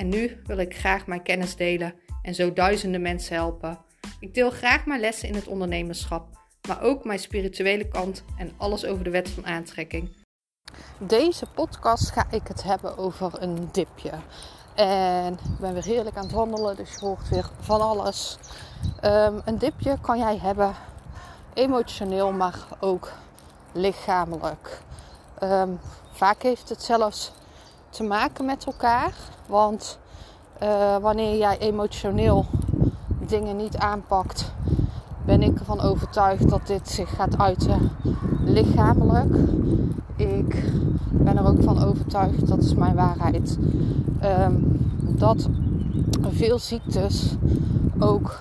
en nu wil ik graag mijn kennis delen en zo duizenden mensen helpen. Ik deel graag mijn lessen in het ondernemerschap, maar ook mijn spirituele kant en alles over de wet van aantrekking. Deze podcast ga ik het hebben over een dipje. En ik ben weer heerlijk aan het wandelen, dus je hoort weer van alles. Um, een dipje kan jij hebben emotioneel, maar ook lichamelijk. Um, vaak heeft het zelfs te maken met elkaar. Want uh, wanneer jij emotioneel dingen niet aanpakt, ben ik ervan overtuigd dat dit zich gaat uiten lichamelijk. Ik ben er ook van overtuigd, dat is mijn waarheid, um, dat veel ziektes ook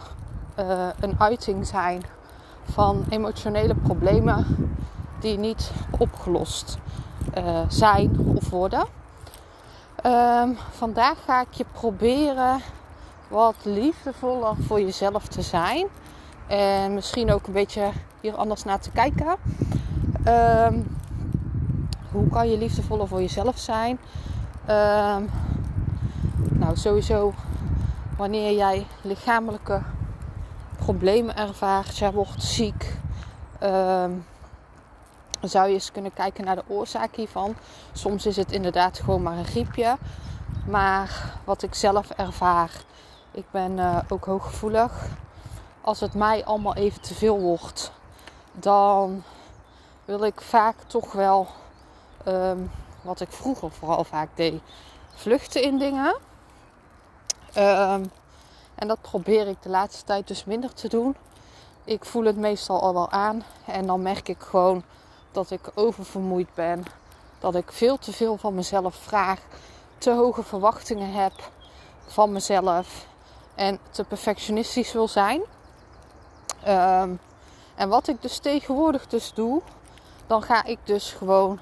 uh, een uiting zijn van emotionele problemen die niet opgelost uh, zijn of worden. Um, vandaag ga ik je proberen wat liefdevoller voor jezelf te zijn. En misschien ook een beetje hier anders naar te kijken. Um, hoe kan je liefdevoller voor jezelf zijn? Um, nou, sowieso wanneer jij lichamelijke problemen ervaart, jij wordt ziek. Zou je eens kunnen kijken naar de oorzaak hiervan. Soms is het inderdaad gewoon maar een griepje. Maar wat ik zelf ervaar, ik ben uh, ook hooggevoelig. Als het mij allemaal even te veel wordt, dan wil ik vaak toch wel, um, wat ik vroeger vooral vaak deed, vluchten in dingen. Um, en dat probeer ik de laatste tijd dus minder te doen. Ik voel het meestal al wel aan en dan merk ik gewoon dat ik oververmoeid ben, dat ik veel te veel van mezelf vraag, te hoge verwachtingen heb van mezelf en te perfectionistisch wil zijn. Um, en wat ik dus tegenwoordig dus doe, dan ga ik dus gewoon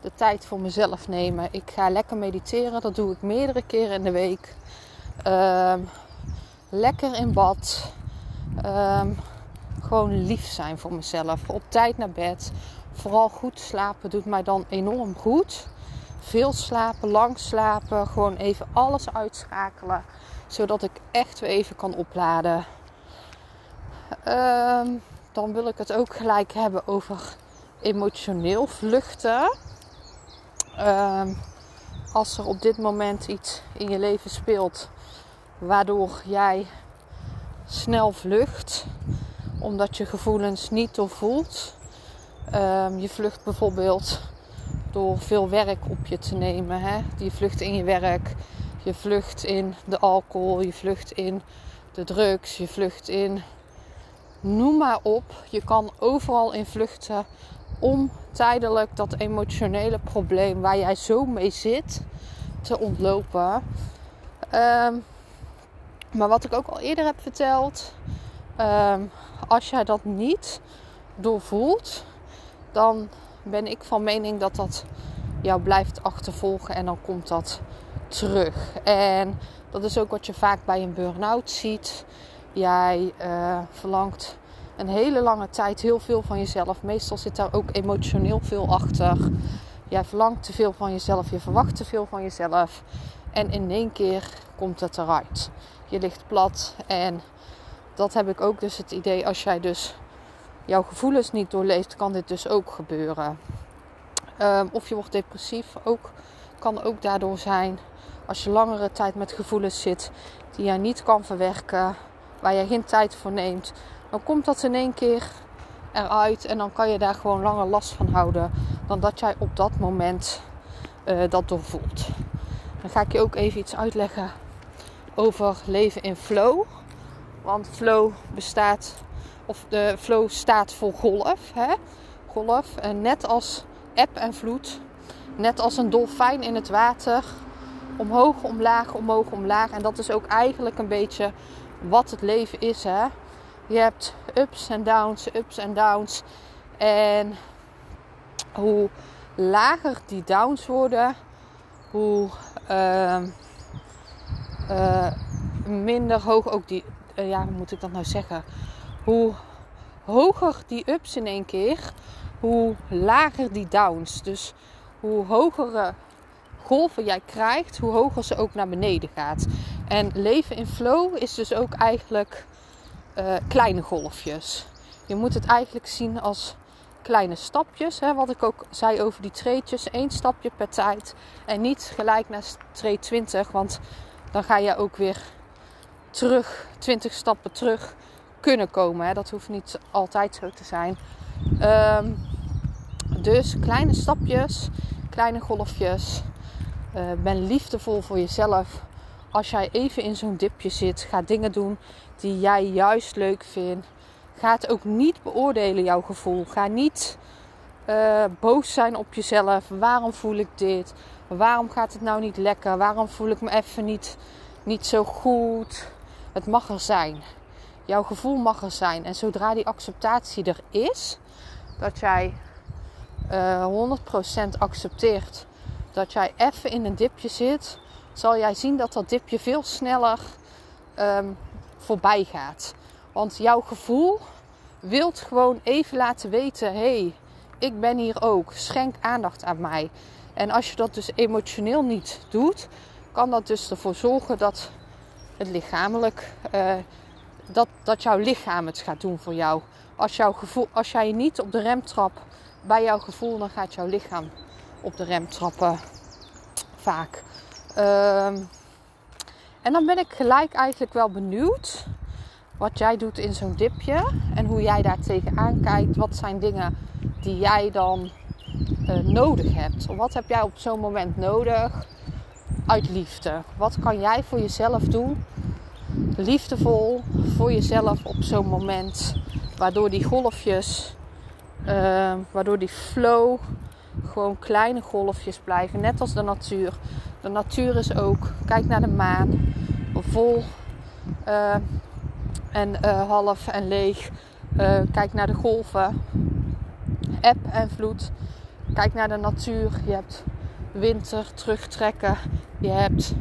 de tijd voor mezelf nemen. Ik ga lekker mediteren, dat doe ik meerdere keren in de week. Um, lekker in bad. Um, gewoon lief zijn voor mezelf. Op tijd naar bed. Vooral goed slapen doet mij dan enorm goed. Veel slapen, lang slapen. Gewoon even alles uitschakelen. Zodat ik echt weer even kan opladen. Um, dan wil ik het ook gelijk hebben over emotioneel vluchten. Um, als er op dit moment iets in je leven speelt waardoor jij snel vlucht, omdat je gevoelens niet doorvoelt. Um, je vlucht bijvoorbeeld door veel werk op je te nemen. Hè? Je vlucht in je werk, je vlucht in de alcohol, je vlucht in de drugs, je vlucht in. Noem maar op. Je kan overal in vluchten om tijdelijk dat emotionele probleem waar jij zo mee zit te ontlopen. Um, maar wat ik ook al eerder heb verteld, um, als jij dat niet doorvoelt, dan ben ik van mening dat dat jou blijft achtervolgen en dan komt dat terug. En dat is ook wat je vaak bij een burn-out ziet. Jij uh, verlangt een hele lange tijd heel veel van jezelf. Meestal zit daar ook emotioneel veel achter. Jij verlangt te veel van jezelf, je verwacht te veel van jezelf. En in één keer komt het eruit. Je ligt plat. En dat heb ik ook dus het idee als jij dus jouw gevoelens niet doorleeft, kan dit dus ook gebeuren. Um, of je wordt depressief, ook, kan ook daardoor zijn. Als je langere tijd met gevoelens zit die jij niet kan verwerken, waar je geen tijd voor neemt, dan komt dat in één keer eruit en dan kan je daar gewoon langer last van houden dan dat jij op dat moment uh, dat doorvoelt. Dan ga ik je ook even iets uitleggen over leven in flow. Want flow bestaat, of de flow staat voor golf. Hè? Golf. En net als eb en vloed, net als een dolfijn in het water, omhoog, omlaag, omhoog, omlaag. En dat is ook eigenlijk een beetje wat het leven is. Hè? Je hebt ups en downs, ups en downs. En hoe lager die downs worden, hoe uh, uh, minder hoog ook die. Uh, ja, hoe moet ik dat nou zeggen? Hoe hoger die ups in één keer, hoe lager die downs. Dus hoe hogere golven jij krijgt, hoe hoger ze ook naar beneden gaat. En leven in flow is dus ook eigenlijk uh, kleine golfjes. Je moet het eigenlijk zien als kleine stapjes. Hè, wat ik ook zei over die treetjes. één stapje per tijd. En niet gelijk naar treed 20. Want dan ga je ook weer terug, 20 stappen terug kunnen komen. Hè. Dat hoeft niet altijd zo te zijn. Um, dus kleine stapjes, kleine golfjes. Uh, ben liefdevol voor jezelf. Als jij even in zo'n dipje zit, ga dingen doen die jij juist leuk vindt. Ga het ook niet beoordelen, jouw gevoel. Ga niet uh, boos zijn op jezelf. Waarom voel ik dit? Waarom gaat het nou niet lekker? Waarom voel ik me even niet, niet zo goed? Het mag er zijn. Jouw gevoel mag er zijn. En zodra die acceptatie er is, dat jij uh, eh, 100% accepteert dat jij even in een dipje zit, zal jij zien dat dat dipje veel sneller um, voorbij gaat. Want jouw gevoel wilt gewoon even laten weten: hé, hey, ik ben hier ook. Schenk aandacht aan mij. En als je dat dus emotioneel niet doet, kan dat dus ervoor zorgen dat het lichamelijk, uh, dat, dat jouw lichaam het gaat doen voor jou. Als, jouw gevoel, als jij niet op de rem trapt bij jouw gevoel, dan gaat jouw lichaam op de rem trappen. Vaak. Um, en dan ben ik gelijk eigenlijk wel benieuwd wat jij doet in zo'n dipje en hoe jij daar tegenaan kijkt. Wat zijn dingen die jij dan uh, nodig hebt? Wat heb jij op zo'n moment nodig uit liefde? Wat kan jij voor jezelf doen? Liefdevol voor jezelf op zo'n moment, waardoor die golfjes, uh, waardoor die flow gewoon kleine golfjes blijven, net als de natuur. De natuur is ook, kijk naar de maan, vol uh, en uh, half en leeg. Uh, kijk naar de golven, eb en vloed. Kijk naar de natuur. Je hebt winter, terugtrekken. Je hebt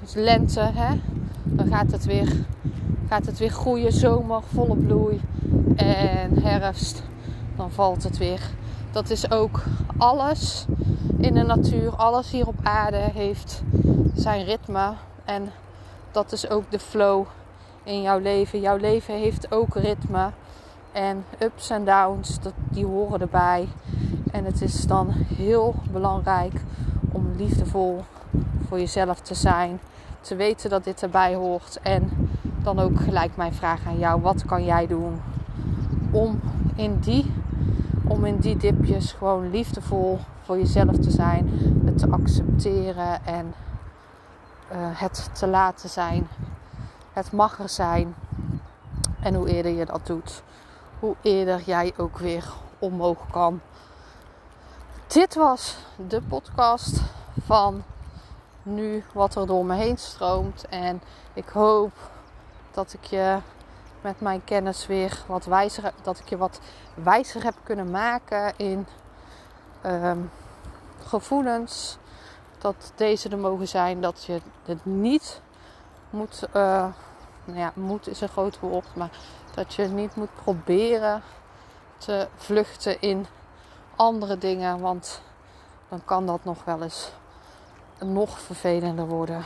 dus lente, hè? Dan gaat het, weer, gaat het weer groeien. Zomer, volle bloei. En herfst, dan valt het weer. Dat is ook alles in de natuur. Alles hier op aarde heeft zijn ritme. En dat is ook de flow in jouw leven. Jouw leven heeft ook ritme. En ups en downs, dat, die horen erbij. En het is dan heel belangrijk om liefdevol voor jezelf te zijn. Te weten dat dit erbij hoort. En dan ook gelijk mijn vraag aan jou. Wat kan jij doen om in die, om in die dipjes gewoon liefdevol voor jezelf te zijn. Het te accepteren en uh, het te laten zijn. Het mag er zijn. En hoe eerder je dat doet, hoe eerder jij ook weer omhoog kan. Dit was de podcast van nu wat er door me heen stroomt. En ik hoop dat ik je met mijn kennis weer wat wijzer, dat ik je wat wijzer heb kunnen maken in um, gevoelens. Dat deze er mogen zijn, dat je het niet moet, uh, nou ja, moet is een groot woord, maar dat je niet moet proberen te vluchten in andere dingen, want dan kan dat nog wel eens nog vervelender worden.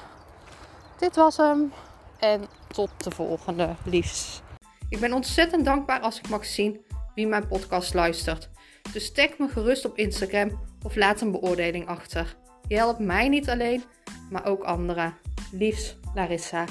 Dit was hem en tot de volgende, liefs. Ik ben ontzettend dankbaar als ik mag zien wie mijn podcast luistert. Dus tag me gerust op Instagram of laat een beoordeling achter. Je helpt mij niet alleen, maar ook anderen. Liefs, Larissa.